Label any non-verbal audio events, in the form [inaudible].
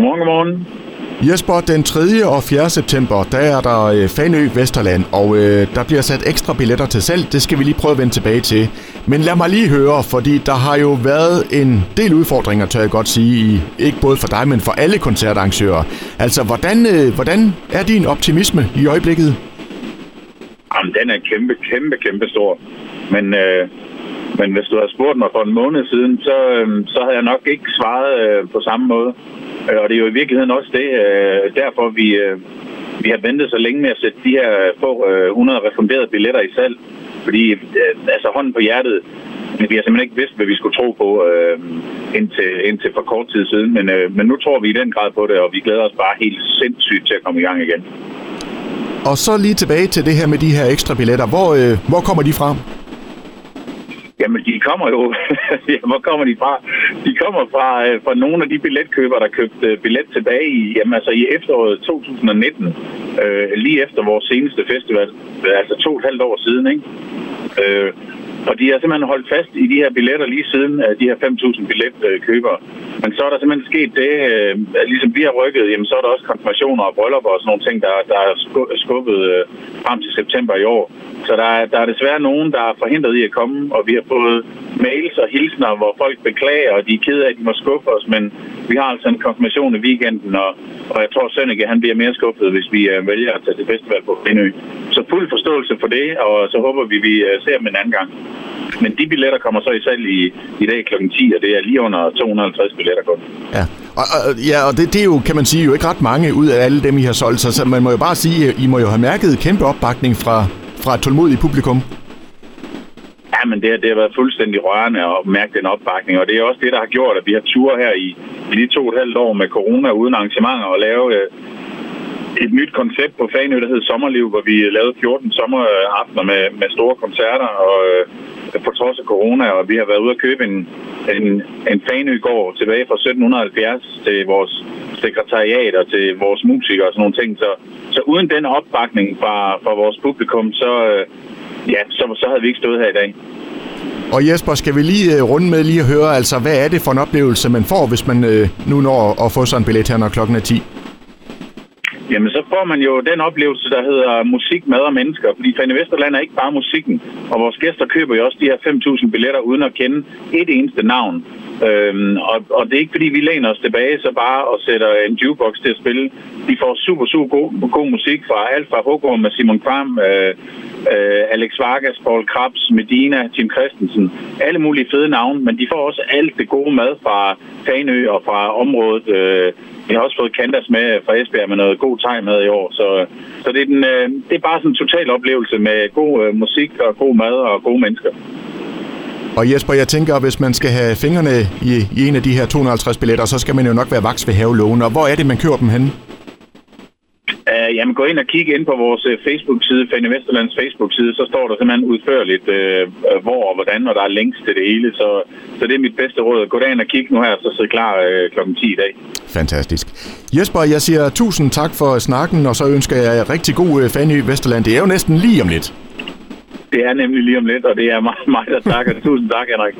Godmorgen, godmorgen. Jesper, den 3. og 4. september, der er der øh, Fanø Vesterland, og øh, der bliver sat ekstra billetter til salg. Det skal vi lige prøve at vende tilbage til. Men lad mig lige høre, fordi der har jo været en del udfordringer, tør jeg godt sige, i, ikke både for dig, men for alle koncertarrangører. Altså, hvordan, øh, hvordan er din optimisme i øjeblikket? Jamen, den er kæmpe, kæmpe, kæmpe stor. Men, øh, men hvis du havde spurgt mig for en måned siden, så, øhm, så havde jeg nok ikke svaret øh, på samme måde. Øh, og det er jo i virkeligheden også det, øh, derfor vi, vi har ventet så længe med at sætte de her få 100 refunderede billetter i salg. Fordi, altså hånden på hjertet, vi har simpelthen ikke vidst, hvad vi skulle tro på øh, indtil, indtil for kort tid siden. Men, øh, men nu tror vi i den grad på det, og vi glæder os bare helt sindssygt til at komme i gang igen. Og så lige tilbage til det her med de her ekstra billetter. Hvor, øh, hvor kommer de fra? Jamen, de kommer jo... [laughs] ja, hvor kommer de fra? De kommer fra, øh, fra nogle af de billetkøbere, der købte øh, billet tilbage i, jamen, altså i efteråret 2019. Øh, lige efter vores seneste festival. Altså to og et halvt år siden, ikke? Øh, og de har simpelthen holdt fast i de her billetter lige siden, øh, de her 5.000 billetkøbere. Men så er der simpelthen sket det, øh, at ligesom vi har rykket, jamen så er der også konfirmationer og bryllupper og sådan nogle ting, der, der er skubbet øh, frem til september i år. Så der er, der er desværre nogen, der er forhindret i at komme, og vi har fået mails og hilsner, hvor folk beklager, og de er kede af, at de må skuffe os, men vi har altså en konfirmation i weekenden, og, og jeg tror, at Sønneke, han bliver mere skuffet, hvis vi øh, vælger at tage til festival på Venø. Så fuld forståelse for det, og så håber vi, vi øh, ser dem en anden gang. Men de billetter kommer så i salg i, i dag kl. 10, og det er lige under 250 billetter kun. Ja, og, og, ja, og det, det er jo, kan man sige, jo ikke ret mange ud af alle dem, I har solgt. Så, så man må jo bare sige, øh, I må jo have mærket kæmpe opbakning fra, fra et tålmodigt publikum. Men det, det har været fuldstændig rørende at mærke den opbakning, og det er også det, der har gjort, at vi har tur her i, i de to og et halvt år med corona uden arrangementer og lave øh, et nyt koncept på Fanø, der hedder Sommerliv, hvor vi lavede 14 sommeraftener med, med store koncerter og øh, på trods af corona, og vi har været ude at købe en, en, en Fanø-gård tilbage fra 1770 til vores sekretariat og til vores musikere og sådan nogle ting. Så, så uden den opbakning fra, fra vores publikum, så, øh, ja, så, så havde vi ikke stået her i dag. Og Jesper, skal vi lige øh, runde med lige at høre, altså hvad er det for en oplevelse, man får, hvis man øh, nu når at få sådan en billet her, når klokken er 10? Jamen, så får man jo den oplevelse, der hedder musik, mad og mennesker. Fordi Fanny Vesterland er ikke bare musikken. Og vores gæster køber jo også de her 5.000 billetter uden at kende et eneste navn. Øhm, og, og det er ikke fordi, vi læner os tilbage så bare og sætter en jukebox til at spille. De får super, super god, god musik fra alt fra Hågård med Simon Kram, øh, øh, Alex Vargas, Paul Krabs, Medina, Tim Christensen. Alle mulige fede navne, men de får også alt det gode mad fra Fanø og fra området. Øh, vi har også fået Kandas med fra Esbjerg med noget god tegn med i år. Så, så det, er den, øh, det er bare sådan en total oplevelse med god øh, musik og god mad og gode mennesker. Og Jesper, jeg tænker, hvis man skal have fingrene i, i en af de her 250 billetter, så skal man jo nok være vaks ved havelågen. Og hvor er det, man køber dem henne? Uh, jamen, gå ind og kig ind på vores uh, Facebook-side, Fanny Vesterlands Facebook-side, så står der simpelthen udførligt, uh, hvor og hvordan, og der er links til det hele. Så, så det er mit bedste råd. Gå derind og kig nu her, så sidder klar uh, klokken 10 i dag. Fantastisk. Jesper, jeg siger tusind tak for snakken, og så ønsker jeg rigtig god uh, Fanny Vesterland. Det er jo næsten lige om lidt. Det er nemlig lige om lidt, og det er mig, mig der takker. Tusind tak, Henrik.